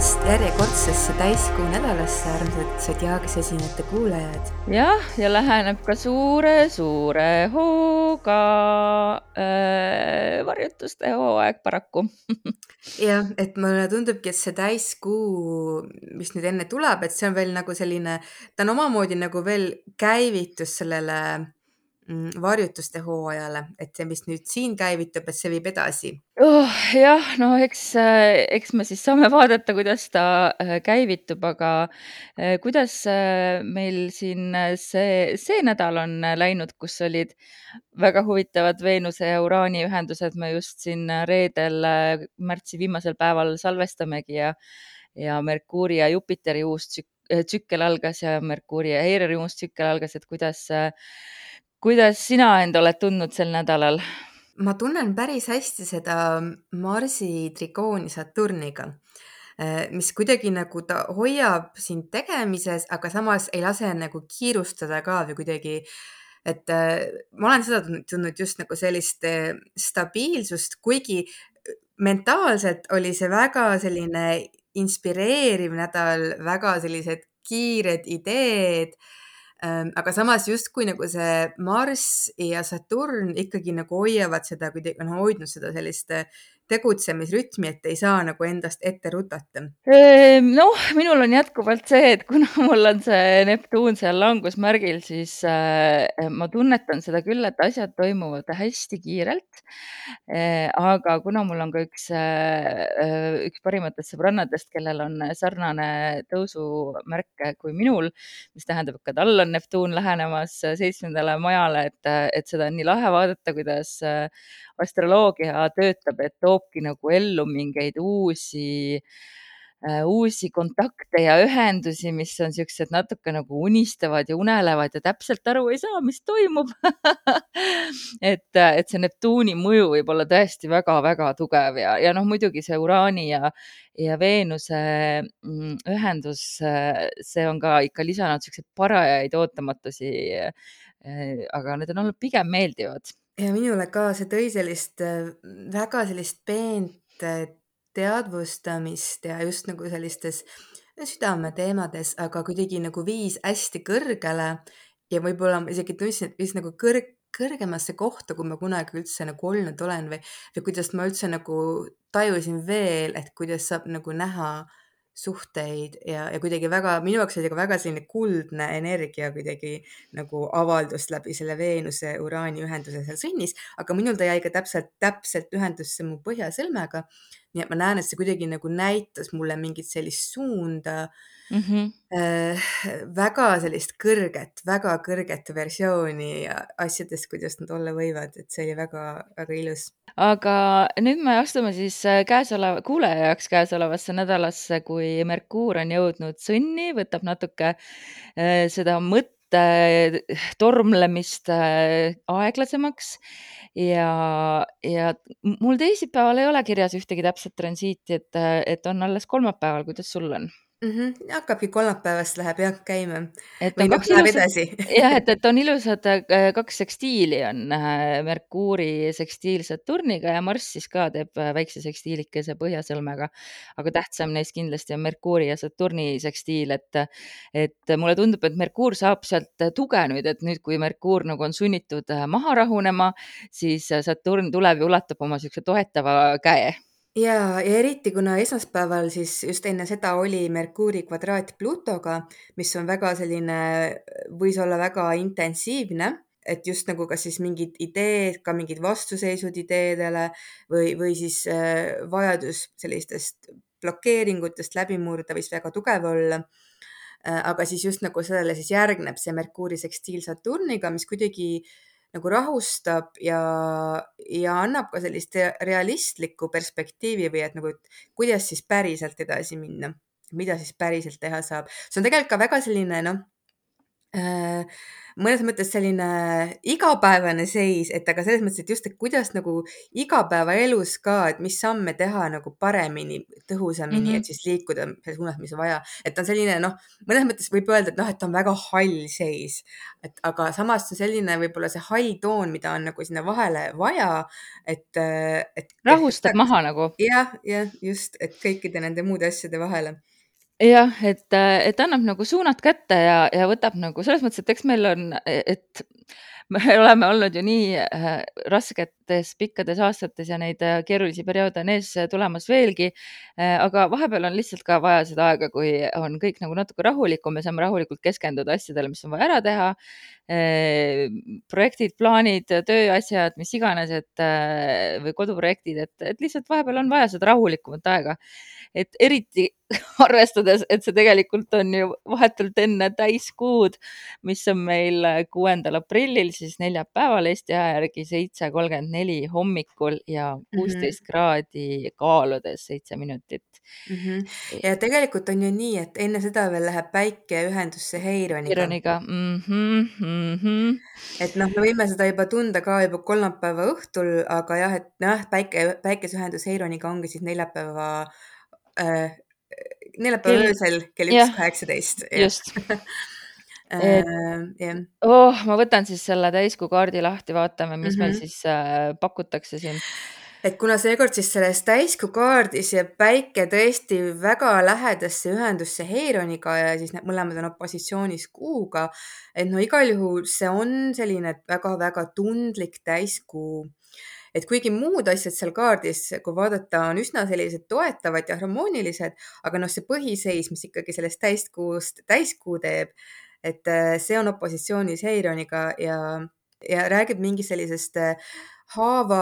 tulemast järjekordsesse täiskuu nädalasse, armsad Zodiaagis esinejate kuulajad. jah, ja läheneb ka suure-suure hooga äh, varjutuste hooaeg paraku jah, et mulle tundubki, et see täiskuu, mis nüüd enne tuleb, et see on veel nagu selline, ta on omamoodi nagu veel käivitus sellele varjutuste hooajale, et see, mis nüüd siin käivitub, et see viib edasi oh,. jah, no eks, äh, eks me siis saame vaadata, kuidas ta äh, käivitub, aga äh, kuidas meil siin see, see nädal on läinud, kus olid väga huvitavad Veenuse ja Uraani ühendused, me just siin reedel, märtsi viimasel päeval salvestamegi ja ja Merkuuri ja Jupiteri uus tsükkel algas ja Merkuuri ja Eireri uus tsükkel algas, et kuidas äh, kuidas sina end oled tundnud sel nädalal? ma tunnen päris hästi seda Marsi trigooni Saturniga, eh, mis kuidagi nagu ta hoiab sind tegemises, aga samas ei lase nagu kiirustada ka või kuidagi, et eh, ma olen seda tundnud just nagu sellist eh, stabiilsust, kuigi mentaalselt oli see väga selline inspireeriv nädal, väga sellised kiired ideed aga samas justkui nagu see Marss ja Saturn ikkagi nagu hoiavad seda kuidagi, noh, hoidnud seda sellist tegutsemisrütmi, et ei saa nagu endast ette rutata? Ehm, noh, minul on jätkuvalt see, et kuna mul on see Neptuun seal langusmärgil, siis äh, ma tunnetan seda küll, et asjad toimuvad hästi kiirelt äh,. aga kuna mul on ka üks äh,, üks parimatest sõbrannadest, kellel on sarnane tõusumärk kui minul, mis tähendab, et ka tal on Neptuun lähenemas seitsmendale majale, et, et seda on nii lahe vaadata, kuidas astroloogia töötab, et toobki nagu ellu mingeid uusi äh, uusi kontakte ja ühendusi, mis on siuksed natuke nagu unistavad ja unelevad ja täpselt aru ei saa, mis toimub et, et see Neptuuni mõju võib olla tõesti väga-väga tugev ja, ja noh, muidugi see Uraani ja, ja Veenuse mm, ühendus, see on ka ikka lisanud siukseid parajaid ootamatusi. Äh, aga need on olnud pigem meeldivad ja minule ka see tõi sellist äh, väga sellist peent äh, teadvustamist ja just nagu sellistes südameteemades, aga kuidagi nagu viis hästi kõrgele ja võib-olla ma isegi tundsin, et viis nagu kõrg, kõrgemasse kohta, kui ma kunagi üldse nagu olnud olen või, või kuidas ma üldse nagu tajusin veel, et kuidas saab nagu näha suhteid ja, ja kuidagi väga, minu jaoks oli ka väga selline kuldne energia kuidagi nagu avaldus läbi selle Veenuse uraani ühenduse seal sõnnis, aga minul ta jäi ka täpselt, täpselt ühendusse mu põhjasõlmega. Nii et ma näen, et see kuidagi nagu näitas mulle mingit sellist suunda mm. -hmm. Äh, väga sellist kõrget, väga kõrget versiooni asjadest, kuidas nad olla võivad, et see oli väga-väga ilus aga nüüd me astume siis äh, käesoleva, kuulaja jaoks käesolevasse nädalasse, kui Merkuur on jõudnud sõnni, võtab natuke äh, seda mõtte tormlemist äh, aeglasemaks ja, ja mul teisipäeval ei ole kirjas ühtegi täpset transiiti, et, et on alles kolmapäeval, kuidas sul on? -hmm. hakkabki kolmapäevast läheb jah käima. et on kaks ilusat, jah, et, et on ilusad äh, kaks sekstiili on äh, Merkuuri sekstiil Saturniga ja Marss siis ka teeb äh, väikse sekstiilikese põhjasõlmega. aga tähtsam neist kindlasti on Merkuuri ja Saturni sekstiil, et, et mulle tundub, et Merkuur saab sealt tuge nüüd, et nüüd, kui Merkuur nagu on sunnitud maha rahunema, siis Saturn tuleb ja ulatab oma niisuguse toetava käe ja, ja eriti kuna esmaspäeval siis just enne seda oli Merkuuri kvadraat Plutoga, mis on väga selline, võis olla väga intensiivne, et just nagu kas siis mingid ideed, ka mingid vastuseisud ideedele või, või siis äh, vajadus sellistest blokeeringutest läbi murda võis väga tugev olla äh,. aga siis just nagu sellele siis järgneb see Merkuuri sekstiil Saturniga, mis kuidagi nagu rahustab ja, ja annab ka sellist realistlikku perspektiivi või et nagu, et kuidas siis päriselt edasi minna, mida siis päriselt teha saab. see on tegelikult ka väga selline noh, mõnes mõttes selline igapäevane seis, et aga selles mõttes, et just, et kuidas nagu igapäevaelus ka, et mis samme teha nagu paremini, tõhusamini mm, -hmm. et siis liikuda selles suunas, mis vaja. et on selline noh, mõnes mõttes võib öelda, et noh, et ta on väga hall seis, et aga samas selline võib-olla see hall toon, mida on nagu sinna vahele vaja, et, et. rahustab et, maha nagu. jah, jah, just, et kõikide nende muude asjade vahele jah, et, et annab nagu suunad kätte ja, ja võtab nagu selles mõttes, et eks meil on, et me oleme olnud ju nii äh, rasketes pikkades aastates ja neid äh, keerulisi perioode on ees tulemas veelgi äh,. aga vahepeal on lihtsalt ka vaja seda aega, kui on kõik nagu natuke rahulikum, me saame rahulikult keskenduda asjadele, mis on vaja ära teha äh,. projektid, plaanid, tööasjad, mis iganes, et äh, või koduprojektid, et, et lihtsalt vahepeal on vaja seda rahulikumat aega et eriti arvestades, et see tegelikult on ju vahetult enne täiskuud, mis on meil kuuendal aprillil, siis neljapäeval Eesti aja järgi seitse kolmkümmend neli hommikul ja mhm. kuusteist mm -hmm. kraadi kaaludes seitse minutit mm. -hmm. ja tegelikult on ju nii, et enne seda veel läheb päike ühendusse Heironiga. Heironiga mm, -hmm, mm -hmm. et noh, me võime seda juba tunda ka juba kolmapäeva õhtul, aga jah, et jah, päike, päikeseühendus Heironiga ongi siis neljapäeva äh, neljapäeva öösel kell üks kaheksateist. just äh, jah. oh, ma võtan siis selle täiskuu kaardi lahti, vaatame, mis mm -hmm. meil mhm. siis äh, pakutakse siin et kuna seekord siis selles täiskuu kaardis jääb päike tõesti väga lähedasse ühendusse Heironiga ja siis need mõlemad on opositsioonis kuuga, et no igal juhul see on selline väga-väga tundlik täiskuu et kuigi muud asjad seal kaardis, kui vaadata, on üsna sellised toetavad ja harmoonilised, aga noh, see põhiseis, mis ikkagi sellest täiskuust täiskuu teeb, et äh, see on opositsioonis Heironiga ja, ja räägib mingist sellisest äh, haava,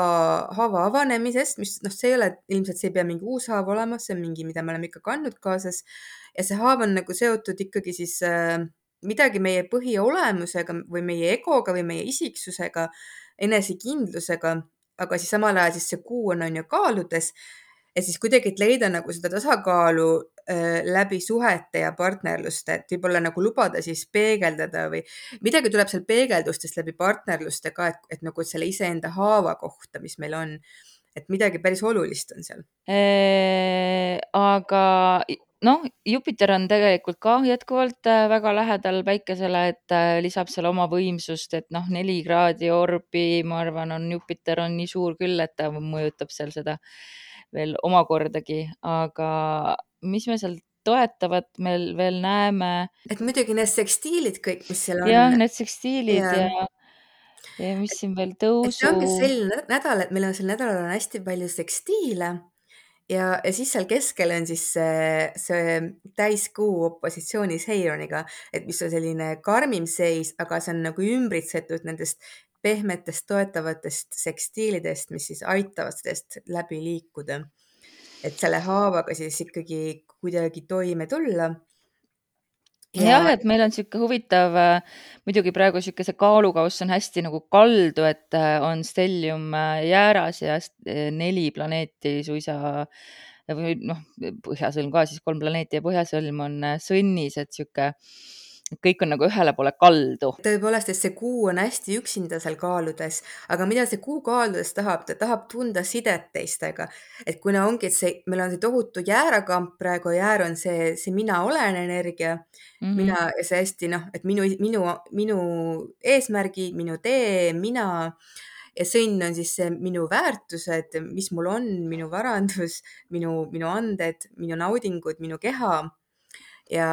haava avanemisest, mis noh, see ei ole ilmselt, see ei pea mingi uus haav olema, see on mingi, mida me oleme ikka kandnud kaasas. ja see haav on nagu seotud ikkagi siis äh, midagi meie põhiolemusega või meie egoga või meie isiksusega, enesekindlusega aga siis samal ajal siis see kuu on, on ju kaaludes ja siis kuidagi, et leida nagu seda tasakaalu läbi suhete ja partnerluste, et võib-olla nagu lubada siis peegeldada või midagi tuleb seal peegeldustest läbi partnerluste ka, et, et nagu selle iseenda haava kohta, mis meil on. et midagi päris olulist on seal eee,. aga noh, Jupiter on tegelikult ka jätkuvalt äh, väga lähedal päikesele, et äh, lisab seal oma võimsust, et noh, neli kraadi orbi, ma arvan, on Jupiter on nii suur küll, et ta mõjutab seal seda veel omakordagi, aga mis me seal toetavat meil veel näeme? et muidugi need sekstiilid kõik, mis seal on. jah, need sekstiilid ja, ja ja mis siin veel tõusu. see ongi selline nädal, et meil on sel nädalal on hästi palju sekstiile ja, ja siis seal keskel on siis see, see täiskuu opositsioonis Heironiga, et mis on selline karmim seis, aga see on nagu ümbritsetud nendest pehmetest toetavatest sekstiilidest, mis siis aitavad sellest läbi liikuda. et selle haavaga siis ikkagi kuidagi toime tulla jah, et meil on niisugune huvitav, äh, muidugi praegu niisugune see kaalukauss on hästi nagu kaldu, et äh, on stellium äh, jääras ja neli planeeti suisa või noh, põhjasõlm ka siis kolm planeeti ja põhjasõlm on sõnnis, et niisugune kõik on nagu ühele poole kaldu. tõepoolest, et see kuu on hästi üksinda seal kaaludes, aga mida see kuu kaaludes tahab, ta tahab tunda sidet teistega. et kuna ongi, et see, meil on see tohutu jäärakamp praegu, jäär on see, see mina olen energia mm, -hmm. mina ja see hästi noh, et minu, minu, minu eesmärgid, minu tee, mina ja sõnn on siis see minu väärtused, mis mul on, minu varandus, minu, minu anded, minu naudingud, minu keha ja,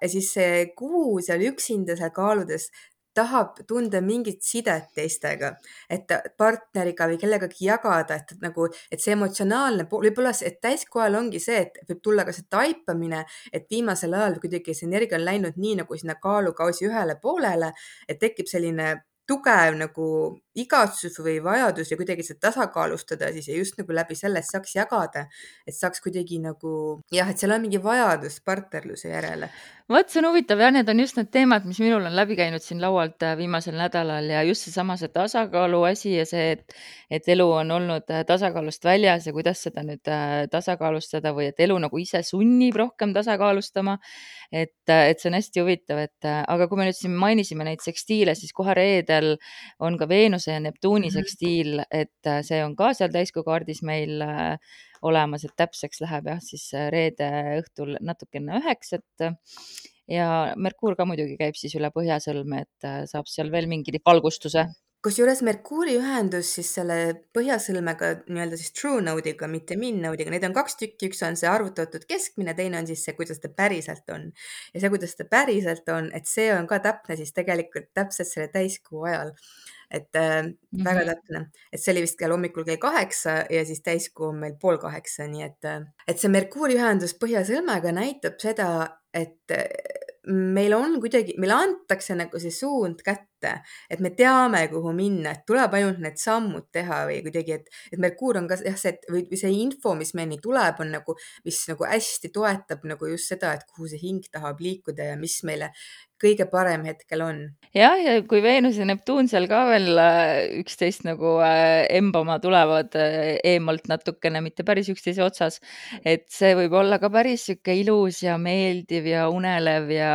ja siis see kuu seal üksinda seal kaaludes tahab tunda mingit sidet teistega, et partneriga või kellegagi jagada, et nagu, et see emotsionaalne pool, võib-olla see, et täiskohal ongi see, et võib tulla ka see taipamine, et viimasel ajal kuidagi see energia on läinud nii nagu sinna kaalukausi ühele poolele, et tekib selline tugev nagu igatsus või vajadus ja kuidagi seda tasakaalustada siis ja just nagu läbi selle saaks jagada, et saaks kuidagi nagu jah, et seal on mingi vajadus partnerluse järele vot see on huvitav jah, need on just need teemad, mis minul on läbi käinud siin laualt äh, viimasel nädalal ja just seesama see tasakaalu asi ja see, et, et elu on olnud äh, tasakaalust väljas ja kuidas seda nüüd äh, tasakaalustada või et elu nagu ise sunnib rohkem tasakaalustama. et, et see on hästi huvitav, et aga kui me nüüd siin mainisime neid sekstiile, siis kohe reedel on ka Veenuse ja Neptuuni mm -hmm. sekstiil, et see on ka seal täiskuu kaardis meil olemas, et täpseks läheb jah, siis äh, reede õhtul natuke enne üheksat. ja Merkuur ka muidugi käib siis üle Põhjasõlme, et äh, saab seal veel mingi valgustuse kusjuures Merkuuri ühendus siis selle põhjasõlmega nii-öelda siis true node'iga, mitte min node'iga, neid on kaks tükki, üks on see arvutatud keskmine, teine on siis see, kuidas ta päriselt on. ja see, kuidas ta päriselt on, et see on ka täpne siis tegelikult täpselt selle täiskuu ajal et äh, mm -hmm. väga täpne, et see oli vist kell hommikul kell kaheksa ja siis täiskuu on meil pool kaheksa, nii et, äh, et see Merkuuri ühendus Põhjasõlmega näitab seda, et äh, meil on kuidagi, meile antakse nagu see suund kätte, et me teame, kuhu minna, et tuleb ainult need sammud teha või kuidagi, et, et Merkuur on ka jah, see, või, või see info, mis meieni tuleb, on nagu, mis nagu hästi toetab nagu just seda, et kuhu see hing tahab liikuda ja mis meile kõige parem hetkel on. jah, ja kui Veenus ja Neptuun seal ka veel äh, üksteist nagu äh, embama tulevad äh, eemalt natukene, mitte päris üksteise otsas, et see võib olla ka päris sihuke ilus ja meeldiv ja unelev ja,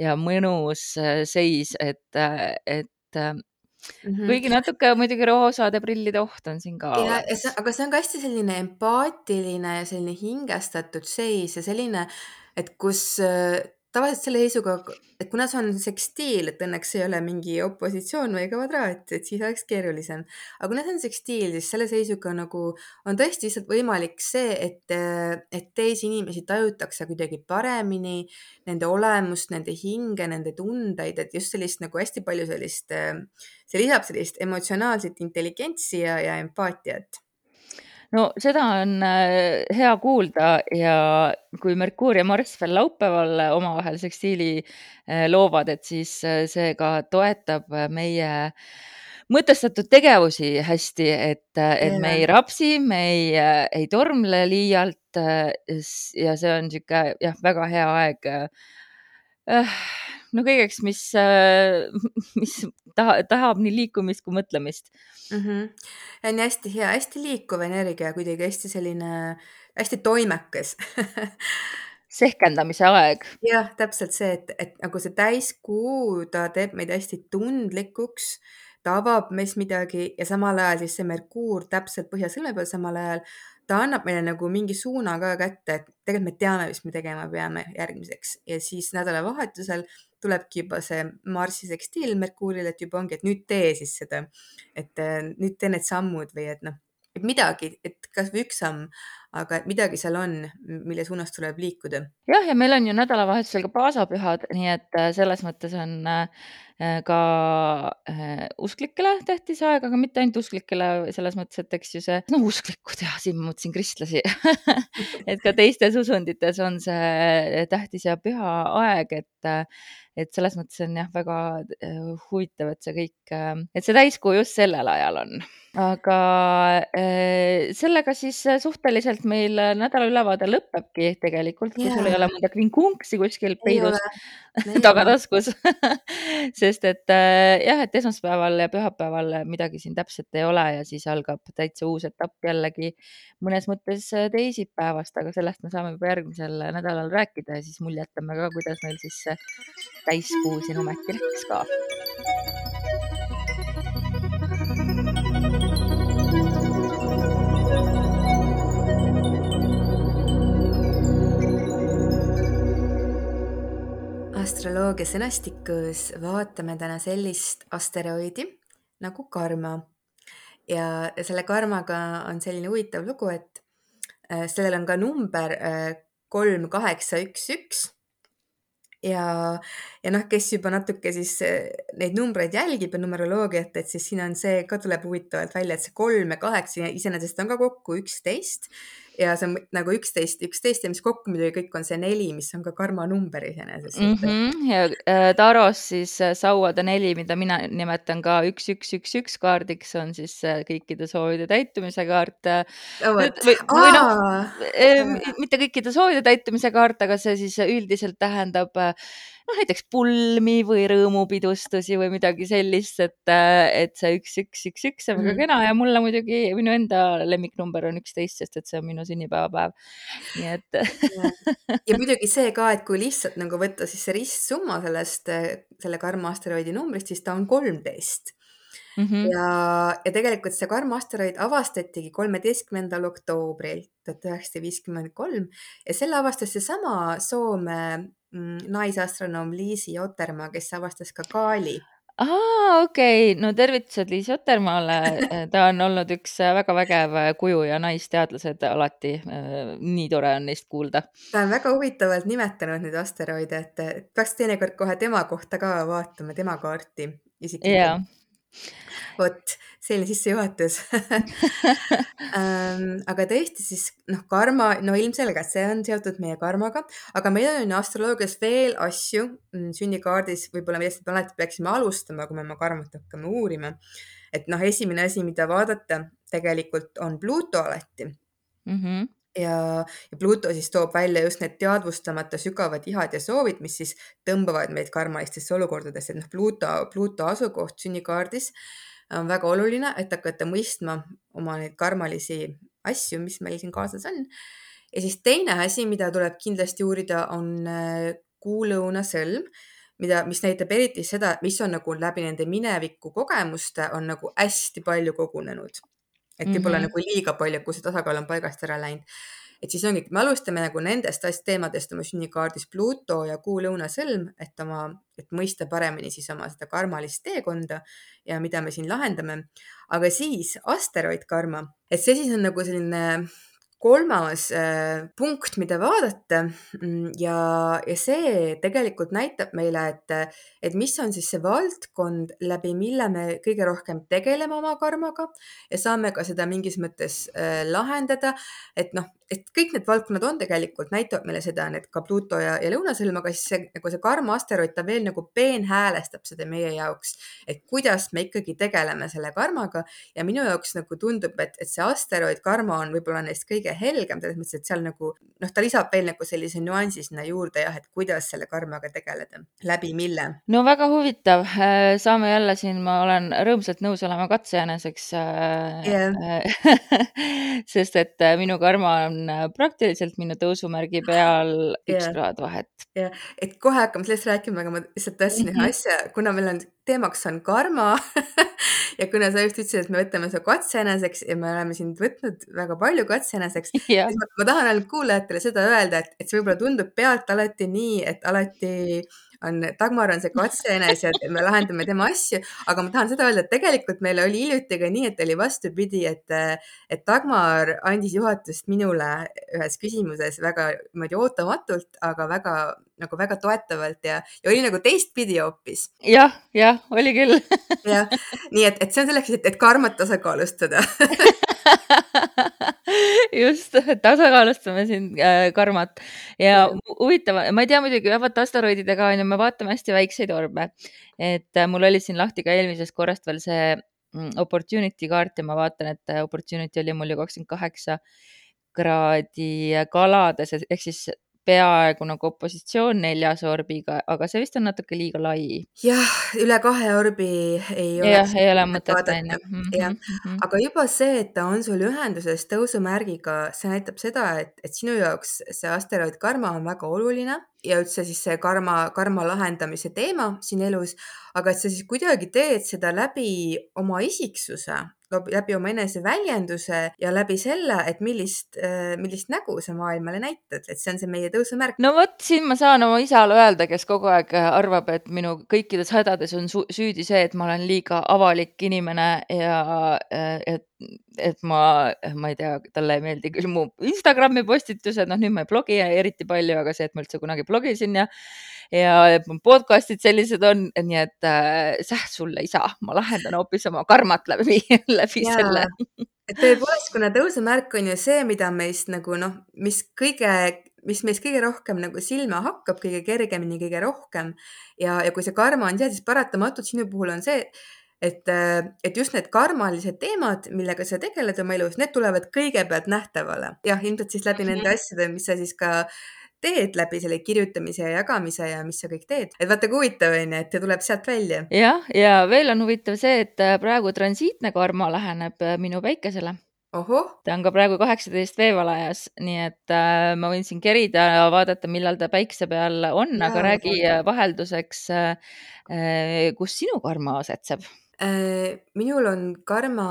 ja mõnus seis, et, et Mm -hmm. kuigi natuke muidugi roosade prillide oht on siin ka. aga see on ka hästi selline empaatiline ja selline hingestatud seis ja selline, et kus tavaliselt selle seisuga, et kuna see on sekstiil, et õnneks ei ole mingi opositsioon või kvadraat, et siis oleks keerulisem. aga kuna see on sekstiil, siis selle seisuga nagu on tõesti lihtsalt võimalik see, et, et teisi inimesi tajutakse kuidagi paremini, nende olemust, nende hinge, nende tundeid, et just sellist nagu hästi palju sellist, see lisab sellist emotsionaalset intelligentsi ja, ja empaatiat no seda on äh, hea kuulda ja kui Merkuur ja Marss veel laupäeval omavahel sekstiili äh, loovad, et siis äh, see ka toetab meie mõtestatud tegevusi hästi, et, et me ei rapsi, me ei, ei tormle liialt. ja see on niisugune jah, väga hea aeg no kõigeks, mis, mis taha, tahab nii liikumist kui mõtlemist mm. -hmm. on hästi hea, hästi liikuv energia, kuidagi hästi selline, hästi toimekas sehkendamise aeg. jah, täpselt see, et, et nagu see täiskuu, ta teeb meid hästi tundlikuks, ta avab meis midagi ja samal ajal siis see Merkuur täpselt põhjasõlme peal samal ajal ta annab meile nagu mingi suuna ka kätte, et tegelikult me teame, mis me tegema peame järgmiseks ja siis nädalavahetusel tulebki juba see Marsi sekstiil Merkuurile, et juba ongi, et nüüd tee siis seda, et äh, nüüd tee need sammud või et noh, et midagi, et kasvõi üks samm, aga midagi seal on, mille suunas tuleb liikuda. jah, ja meil on ju nädalavahetusel ka paasapühad, nii et äh, selles mõttes on äh, ka usklikele tähtis aeg, aga mitte ainult usklikele selles mõttes, et eks ju see, no usklikud ja siin ma mõtlesin kristlasi et ka teistes usundites on see tähtis ja püha aeg, et et selles mõttes on jah, väga äh, huvitav, et see kõik, äh, et see täiskuu just sellel ajal on. aga äh, sellega siis suhteliselt meil nädala ülevaade lõpebki tegelikult, kui sul ei ole mõnda kvinkunksi kuskil peidus tagataskus sest et jah, et esmaspäeval ja pühapäeval midagi siin täpset ei ole ja siis algab täitsa uus etapp jällegi mõnes mõttes teisipäevast, aga sellest me saame juba järgmisel nädalal rääkida ja siis muljetame ka, kuidas meil siis täiskuu siin ometi läks ka. astroloogia sõnastikus vaatame täna sellist asteroidi nagu karma. ja selle karmaga on selline huvitav lugu, et äh, sellel on ka number äh, kolm, kaheksa, üks, üks ja, ja noh, kes juba natuke siis eh, neid numbreid jälgib ja numeroloogiat, et siis siin on see ka tuleb huvitavalt välja, et see kolm ja kaheksa iseenesest on ka kokku üksteist ja see on nagu üksteist, üksteist ja mis kokku muidugi kõik on see neli, mis on ka karma number iseenesest mm. -hmm. ja äh, Taros siis äh, sauade neli, mida mina nimetan ka üks, üks, üks, üks kaardiks, on siis äh, kõikide soovide täitumise kaart äh,. no või, või noh, äh, mitte kõikide soovide täitumise kaart, aga see siis üldiselt tähendab äh, noh, näiteks pulmi või rõõmupidustusi või midagi sellist, et, et see üks, üks, üks, üks on väga Mhm. kena ja mulle muidugi minu enda lemmiknumber on üksteist, sest et see on minu sünnipäevapäev. nii et ja, muidugi see ka, et kui lihtsalt nagu võtta siis see ristsumma sellest, selle karma asteroidi numbrist, siis ta on kolmteist mm -hmm. ja, ja tegelikult see karma asteroid avastatigi kolmeteistkümnendal oktoobril tuhat üheksasada viiskümmend kolm ja selle avastas seesama Soome naisastronoom Liisi Otermaa, kes avastas ka Kaali. aa, okei okay. no tervitused Liis Otermaale, ta on olnud üks väga vägev kuju ja naisteadlased alati. nii tore on neist kuulda. ta on väga huvitavalt nimetanud neid asteroide, et, peaks teinekord kohe tema kohta ka vaatama, tema kaarti isiklikult jaa. Vot selline sissejuhatus ähm, aga tõesti siis noh, karma, no ilmselgelt see on seotud meie karmaga, aga meil on astroloogias veel asju mm, sünnikaardis võib-olla, millest me alati peaksime alustama, kui me oma karmat hakkame uurima. et noh, esimene asi, mida vaadata tegelikult on Pluto alati mm. -hmm. Ja, ja Pluto siis toob välja just need teadvustamata sügavad ihad ja soovid, mis siis tõmbavad meid karmalistesse olukordadesse, et noh, Pluto, Pluto asukoht sünnikaardis on väga oluline, et hakata mõistma oma neid karmalisi asju, mis meil siin kaasas on. ja siis teine asi, mida tuleb kindlasti uurida, on äh, kuulõunasõlm, mida, mis näitab eriti seda, mis on nagu läbi nende mineviku kogemuste on nagu hästi palju kogunenud. Et võib-olla mm. -hmm. nagu liiga palju, kui see tasakaal on paigast ära läinud. et siis ongi, me alustame nagu nendest teemadest oma sünnikaardis Pluto ja kuu lõunasõlm, et oma, et mõista paremini siis oma seda karmalist teekonda ja mida me siin lahendame. aga siis asteroid karma, et see siis on nagu selline kolmas äh, punkt, mida vaadata Mm, ja, ja see tegelikult näitab meile, et, et mis on siis see valdkond, läbi mille me kõige rohkem tegeleme oma karmaga ja saame ka seda mingis mõttes äh, lahendada. et noh, et kõik need valdkonnad on tegelikult, näitavad meile seda, need ka Pluto ja, ja lõunasõlm, aga siis see nagu see karma asteroid, ta veel nagu peenhäälestab seda meie jaoks, et kuidas me ikkagi tegeleme selle karmaga ja minu jaoks nagu tundub, et, et see asteroid karma on võib-olla neist kõige helgem selles mõttes, et seal nagu noh, ta lisab veel nagu sellise nüansi sinna juurde jah, et kuidas selle karmaga tegeleda, läbi mille. no väga huvitav, saame jälle siin, ma olen rõõmsalt nõus olema katsejäneseks Jah. sest et äh, minu karma on äh, praktiliselt minu tõusumärgi peal üks Jah. kraad vahet. ja et kohe hakkame sellest rääkima, aga ma lihtsalt tahtsin ühe Mhm. asja, kuna meil on teemaks on karma ja kuna sa just ütlesid, et me võtame su katsejäneseks ja me oleme sind võtnud väga palju katsejäneseks, jah, siis ma, ma tahan ainult kuulajatele seda öelda, et, et see võib-olla tundub pealt alati nii, et alati on, Dagmar on see katsejänes ja me lahendame tema asju, aga ma tahan seda öelda, et tegelikult meil oli hiljuti ka nii, et oli vastupidi, et, et Dagmar andis juhatust minule ühes küsimuses väga niimoodi ootamatult, aga väga nagu väga toetavalt ja, ja oli nagu teistpidi hoopis. jah, jah, oli küll jah, nii et, et see on selleks, et, et karmat tasakaalustada just, tasakaalustame siin äh, karmat ja huvitav, ma ei tea muidugi, vaata asteroididega on ju, me vaatame hästi väikseid orbe. et äh, mul oli siin lahti ka eelmisest korrast veel see mm, opportunity kaart ja ma vaatan, et äh, opportunity oli mul ju kakskümmend kaheksa kraadi kalades ehk siis peaaegu nagu opositsioon neljas orbiga, aga see vist on natuke liiga lai. jah, üle kahe orbi ei ole. jah, ei ole mõtet on ju. jah, aga juba see, et ta on sul ühenduses tõusumärgiga, see näitab seda, et, et sinu jaoks see asteroid karma on väga oluline ja üldse siis see karma, karma lahendamise teema siin elus, aga et sa siis kuidagi teed seda läbi oma isiksuse, läbi oma eneseväljenduse ja läbi selle, et millist, millist nägu sa maailmale näitad, et see on see meie tõusumärk. no vot, siin ma saan oma isale öelda, kes kogu aeg arvab, et minu kõikides hädades on süüdi see, et ma olen liiga avalik inimene ja et, et ma, ma ei tea, talle ei meeldi küll mu Instagrami postitused, noh nüüd ma ei blogi eriti palju, aga see, et ma üldse kunagi blogisin ja ja podcast'id sellised on, nii et äh, sulle isa, ma lahendan hoopis oma karmat läbi, läbi ja, selle. et tõepoolest, kuna tõusumärk on ju see, mida meist nagu noh, mis kõige, mis meist kõige rohkem nagu silma hakkab, kõige kergemini, kõige rohkem ja, ja kui see karma on seal, siis paratamatult sinu puhul on see, et, et just need karmalised teemad, millega sa tegeled oma elus, need tulevad kõigepealt nähtavale. jah, ilmselt siis läbi nende asjade, mis sa siis ka teed läbi selle kirjutamise ja jagamise ja mis sa kõik teed, et vaata kui huvitav on ju, et tuleb sealt välja. jah, ja veel on huvitav see, et äh, praegu transiitne karma läheneb äh, minu päikesele. ta on ka praegu kaheksateist veevalajas, nii et äh, ma võin siin kerida ja vaadata, millal ta päikse peal on, aga räägi äh, vahelduseks äh,, kus sinu karma asetseb äh,? minul on karma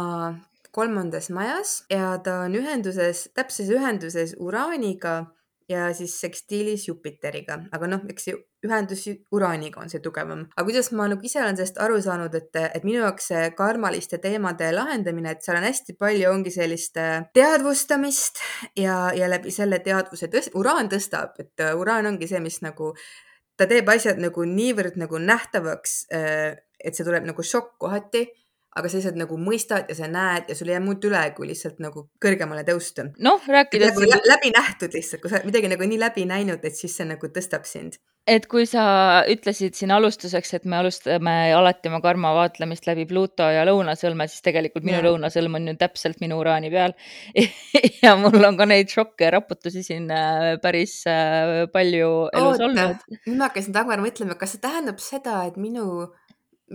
kolmandas majas ja ta on ühenduses, täpses ühenduses uraaniga ja siis sekstiilis Jupiteriga, aga noh, eks ju ühendus uraaniga on see tugevam. aga kuidas ma nagu ise olen sellest aru saanud, et, et minu jaoks see karmaliste teemade lahendamine, et seal on hästi palju, ongi sellist äh, teadvustamist ja, ja läbi selle teadvuse tõst-, uraan tõstab, et äh, uraan ongi see, mis nagu, ta teeb asjad nagu niivõrd nagu nähtavaks, äh, et see tuleb nagu šokk kohati aga sa lihtsalt nagu mõistad ja sa näed ja sul ei jää muud üle, kui lihtsalt nagu kõrgemale tõusta. noh, rääkides nagu siin... läbi nähtud lihtsalt, kui sa midagi nagu nii läbi näinud, et siis see nagu tõstab sind. et kui sa ütlesid siin alustuseks, et me alustame alati oma karma vaatlemist läbi Pluto ja lõunasõlme, siis tegelikult minu ja. lõunasõlm on nüüd täpselt minu uraani peal ja mul on ka neid šokke ja raputusi siin äh, päris äh, palju elus Oota. olnud. nüüd ma hakkasin tagantjärele mõtlema, kas see tähendab seda, et minu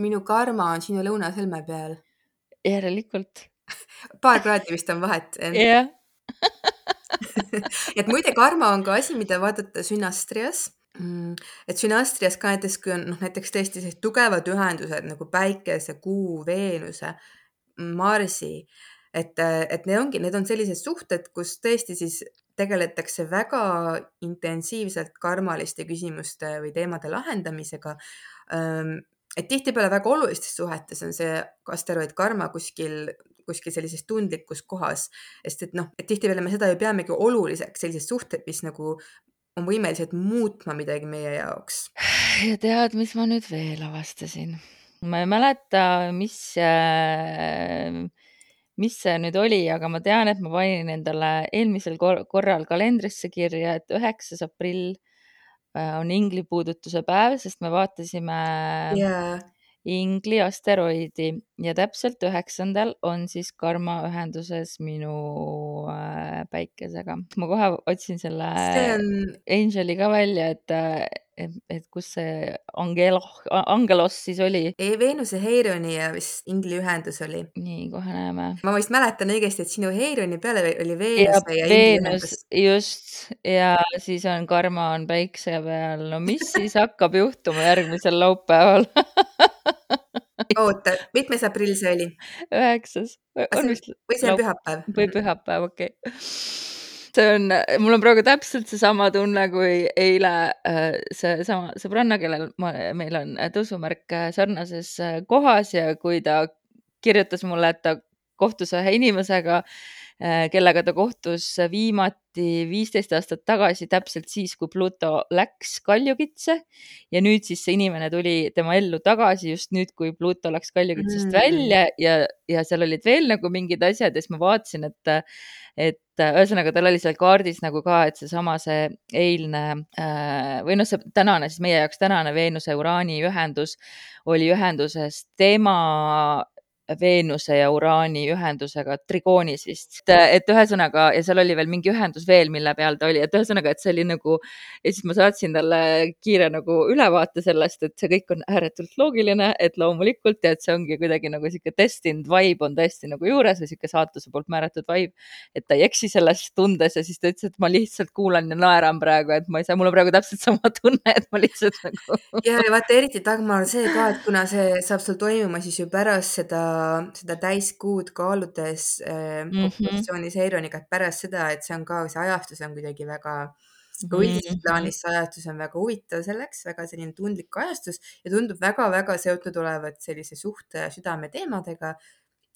minu karma on sinu lõunasõlme peal. järelikult paar kraadi vist on vahet. jah. et muide, karma on ka asi, mida vaadata sünastrias mm, et sünastrias ka näiteks, kui on noh, näiteks tõesti sellised tugevad ühendused nagu Päikese, Kuu, Veenuse, Marsi, et, et need ongi, need on sellised suhted, kus tõesti siis tegeletakse väga intensiivselt karmaliste küsimuste või teemade lahendamisega et tihtipeale väga olulistes suhetes on see asteroid karma kuskil, kuskil sellises tundlikus kohas, sest et noh, et tihtipeale me seda ju peamegi oluliseks, sellised suhted, mis nagu on võimelised muutma midagi meie jaoks. ja tead, mis ma nüüd veel avastasin? ma ei mäleta, mis, mis see nüüd oli, aga ma tean, et ma panin endale eelmisel korral kalendrisse kirja, et üheksas aprill Äh, on ingli puudutuse päev, sest me vaatasime yeah. Ingli asteroidi ja täpselt üheksandal on siis karma ühenduses minu äh, päikesega. ma kohe otsin selle on... Angeli ka välja, et, et, et kus see Angelo, Angelos siis oli. Veenuse Heironi ja vist ingli ühendus oli. nii, kohe näeme. ma vist mäletan õigesti, et sinu Heironi peale oli Veenuse ja, ja ingli ühendus. just ja siis on karma on päikse peal, no mis siis hakkab juhtuma järgmisel laupäeval oota, mitmes aprill see oli? üheksas. või see on pühapäev? või pühapäev, okei okay. see on, mul on praegu täpselt seesama tunne kui eile äh, seesama sõbranna, kellel ma, meil on tõusumärk äh, sarnases äh, kohas ja kui ta kirjutas mulle, et ta kohtus ühe inimesega kellega ta kohtus viimati viisteist aastat tagasi, täpselt siis, kui Pluto läks Kaljukitse ja nüüd siis see inimene tuli tema ellu tagasi just nüüd, kui Pluto läks Kaljukitsest mm. välja ja, ja seal olid veel nagu mingid asjad ja siis ma vaatasin, et, et ühesõnaga tal oli seal kaardis nagu ka, et seesama see eilne äh, või noh, see tänane siis meie jaoks tänane Veenuse-Uraani ühendus oli ühenduses tema Veenuse ja Uraani ühendusega trigoonis vist. et ühesõnaga ja seal oli veel mingi ühendus veel, mille peal ta oli, et ühesõnaga, et see oli nagu ja siis ma saatsin talle kiire nagu ülevaate sellest, et see kõik on ääretult loogiline, et loomulikult ja et see ongi kuidagi nagu sihuke destined vibe on tõesti nagu juures ja sihuke saatuse poolt määratud vibe. et ta ei eksi selles tundes ja siis ta ütles, et ma lihtsalt kuulan ja naeran praegu, et ma ei saa, mul on praegu täpselt sama tunne, et ma lihtsalt nagu. ja, ja vaata eriti Dagmar see ka, et kuna see saab sul toimuma siis ju pärast seda seda täiskuud kaaludes äh, mm -hmm. populatsioonis Heironiga, et pärast seda, et see on ka, see ajastus on kuidagi väga ka üldises mm -hmm. plaanis see ajastus on väga huvitav selleks, väga selline tundlik ajastus ja tundub väga-väga seotud olevat sellise suhte ja südame teemadega.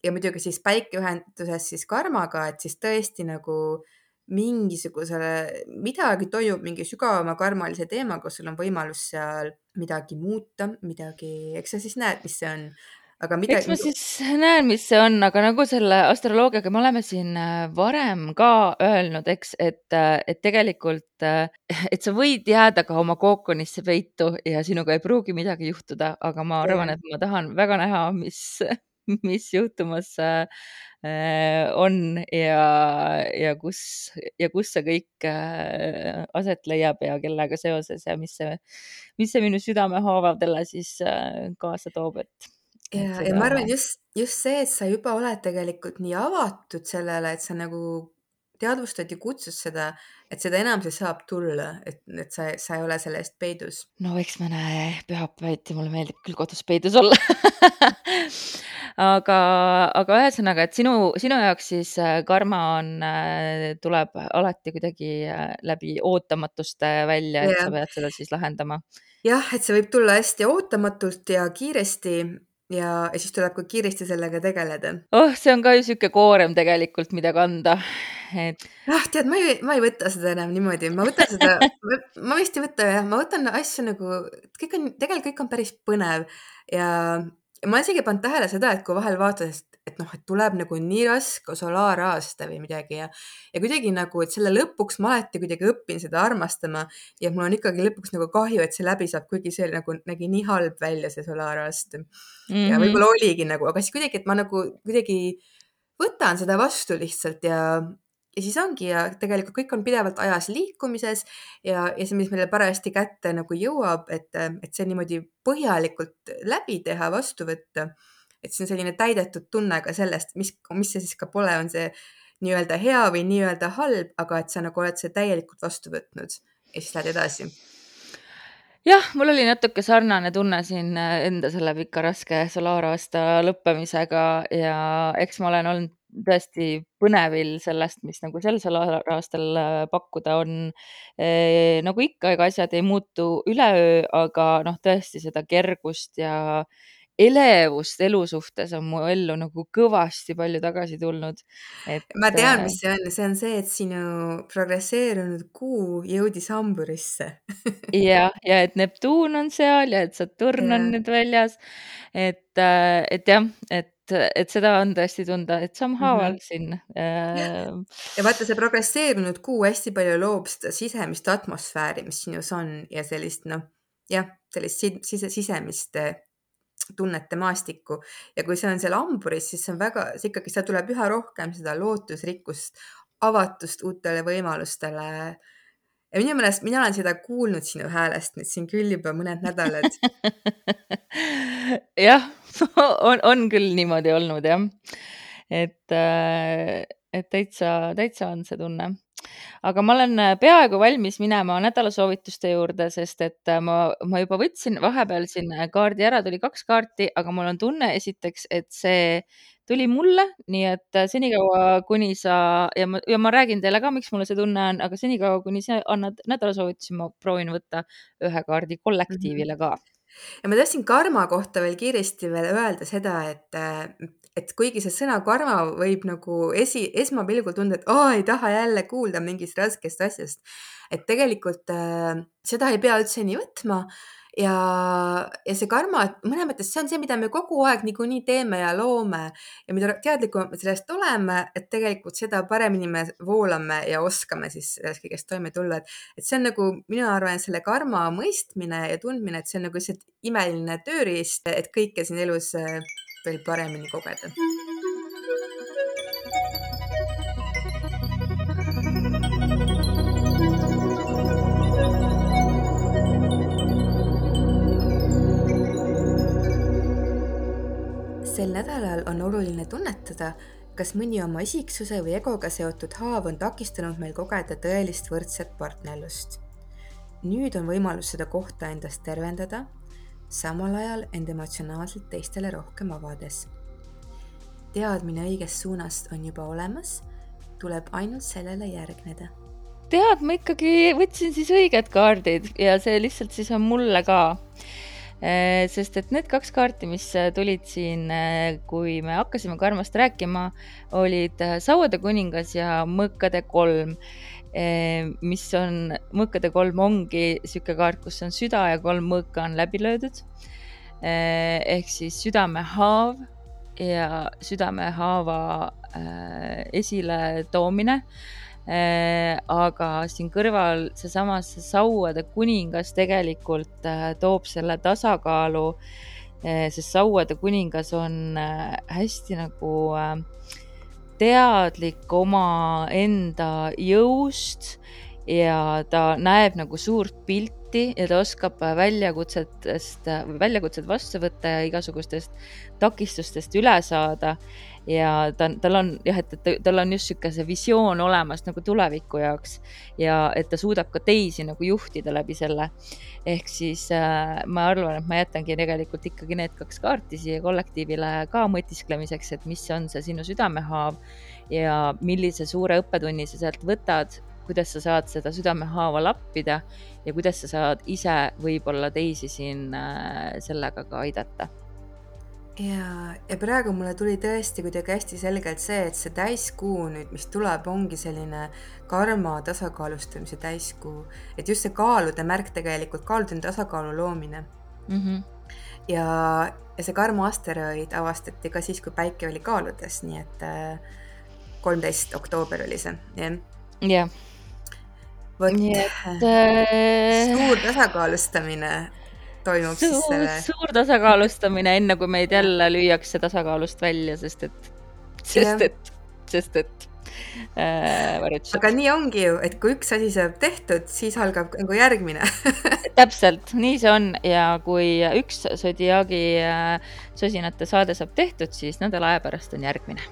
ja muidugi siis päikeühenduses siis karmaga, et siis tõesti nagu mingisugusele, midagi toimub mingi sügavama karmalise teemaga, kus sul on võimalus seal midagi muuta, midagi, eks sa siis näed, mis see on aga eks midagi ma siis näen, mis see on, aga nagu selle astroloogiaga me oleme siin äh, varem ka öelnud, eks, et, äh, et tegelikult, äh, et sa võid jääda ka oma kookonisse peitu ja sinuga ei pruugi midagi juhtuda, aga ma arvan, et ma tahan väga näha, mis, mis juhtumas on ja, ja kus ja kus see kõik aset leiab ja kellega seoses ja mis see, mis see minu südamehaavadele siis kaasa toob, et et ja, ja seda ma arvan just, just see, et sa juba oled tegelikult nii avatud sellele, et sa nagu teadvustad ja kutsud seda, et seda enam see saab tulla, et, et sa, sa ei ole selle eest peidus. no eks me näe pühapäeviti, mulle meeldib küll kodus peidus olla aga, aga ühesõnaga, et sinu, sinu jaoks siis äh, karma on, äh, tuleb alati kuidagi äh, läbi ootamatuste välja, et sa pead seda siis lahendama. jah, et see võib tulla hästi ootamatult ja kiiresti ja, ja siis tuleb ka kiiresti sellega tegeleda. oh, see on ka ju sihuke koorem tegelikult, mida kanda, et. ah, tead, ma ei, ma ei võta seda enam niimoodi, ma võtan seda, ma vist ei võta jah, ma võtan asju nagu, kõik on, tegelikult kõik on päris põnev ja ma isegi pannud tähele seda, et kui vahel vaatad, et noh, et tuleb nagu nii raske solaaraasta või midagi ja, ja kuidagi nagu, et selle lõpuks ma alati kuidagi õpin seda armastama ja mul on ikkagi lõpuks nagu kahju, et see läbi saab, kuigi see nagu nägi nii halb välja, see solaaraast mm. -hmm. ja võib-olla oligi nagu, aga siis kuidagi, et ma nagu kuidagi võtan seda vastu lihtsalt ja, ja siis ongi ja tegelikult kõik on pidevalt ajas liikumises ja, ja see, mis meile parajasti kätte nagu jõuab, et, et see niimoodi põhjalikult läbi teha, vastu võtta. Et see on selline täidetud tunne ka sellest, mis, mis see siis ka pole, on see nii-öelda hea või nii-öelda halb, aga et sa nagu oled selle täielikult vastu võtnud ja siis lähed edasi jah, mul oli natuke sarnane tunne siin enda selle pika raske solaaraasta lõppemisega ja eks ma olen olnud tõesti põnevil sellest, mis nagu sel aastal äh, pakkuda on. nagu ikka, ega asjad ei muutu üleöö, aga noh, tõesti seda kergust ja elevust elu suhtes on mu ellu nagu kõvasti palju tagasi tulnud, ma tean, mis see on, see on see, et sinu progresseerunud kuu jõudis hamburisse ja, ja et Neptuun on seal ja et Saturn ja. on nüüd väljas. et, äh, et jah, et et, seda on tõesti tunda, et sammhaaval mm -hmm. siin äh.... ja vaata, see progresseerunud kuu hästi palju loob seda sisemist atmosfääri, mis sinus on ja sellist noh, jah, sellist sise, sisemist äh, tunnete maastikku ja kui see on seal hamburis, siis see on väga, see ikkagi, seal tuleb üha rohkem seda lootusrikkust, avatust uutele võimalustele. ja minu meelest, mina olen seda kuulnud sinu häälest nüüd siin küll juba mõned nädalad jah on, on küll niimoodi olnud jah. et, äh, et täitsa, täitsa on see tunne. Aga ma olen äh, peaaegu valmis minema nädalasoovituste juurde, sest et äh, ma, ma juba võtsin vahepeal siin kaardi ära, tuli kaks kaarti, aga mul on tunne esiteks, et see tuli mulle, nii et senikaua, kuni sa ja ma, ja ma räägin teile ka, miks mulle see tunne on, aga senikaua, kuni sa annad nädalasoovitusi, ma proovin võtta ühe kaardi kollektiivile ka. Ja ma tahtsin karma kohta veel kiiresti veel öelda seda, et, et kuigi see sõna karma võib nagu esi, esmapilgul tunda, et aa, ei taha jälle kuulda mingist raskest asjast, et tegelikult äh, seda ei pea üldse nii võtma. Ja, ja see karma, et mõnes mõttes see on see, mida me kogu aeg niikuinii teeme ja loome ja mida teadlikumad me sellest oleme, et tegelikult seda paremini me voolame ja oskame siis sellest kõigest toime tulla, et, et see on nagu mina arvan, selle karma mõistmine ja tundmine, et see on nagu lihtsalt imeline tööriist, et kõike siin elus eh, veel paremini kogeda sel nädalal on oluline tunnetada, kas mõni oma isiksuse või egoga seotud haav on takistanud meil kogeda tõelist võrdset partnerlust. nüüd on võimalus seda kohta endast tervendada, samal ajal end emotsionaalselt teistele rohkem avades. teadmine õigest suunast on juba olemas, tuleb ainult sellele järgneda. Tead, ma ikkagi võtsin siis õiged kaardid ja see lihtsalt siis on mulle ka. Sest et need kaks kaarti, mis tulid siin, kui me hakkasime Karmast rääkima, olid Sauade kuningas ja Mõõkade kolm, mis on, Mõõkade kolm ongi niisugune kaart, kus on süda ja kolm mõõka on läbi löödud. ehk siis südamehaav ja südamehaava esiletoomine aga siin kõrval seesama see sauade kuningas tegelikult toob selle tasakaalu, sest sauade kuningas on hästi nagu teadlik omaenda jõust ja ta näeb nagu suurt pilti ja ta oskab väljakutsetest, väljakutsed vastu võtta ja igasugustest takistustest üle saada ja ta, tal on jah, et, et tal on just niisugune see visioon olemas nagu tuleviku jaoks ja et ta suudab ka teisi nagu juhtida läbi selle. ehk siis äh, ma arvan, et ma jätangi tegelikult ikkagi need kaks kaarti siia kollektiivile ka mõtisklemiseks, et mis on see sinu südamehaav ja millise suure õppetunni sa sealt võtad, kuidas sa saad seda südamehaava lappida ja kuidas sa saad ise võib-olla teisi siin äh, sellega ka aidata ja, ja praegu mulle tuli tõesti kuidagi hästi selgelt see, et see täiskuu nüüd, mis tuleb, ongi selline karma tasakaalustamise täiskuu, et just see kaalude märk tegelikult, kaalude tasakaalu loomine mm. -hmm. ja, ja see karma asteroid avastati ka siis, kui päike oli kaaludes, nii et äh, kolmteist äh, oktoober oli see, jah. jah. vot, äh... suur tasakaalustamine toimub suur, siis selle? suur tasakaalustamine, enne kui meid jälle lüüakse tasakaalust välja, sest et, sest et, sest et äh, varjutused. aga nii ongi ju, et kui üks asi saab tehtud, siis algab nagu järgmine täpselt, nii see on ja kui üks Zodiaagi äh, sosinate saade saab tehtud, siis nädala aja pärast on järgmine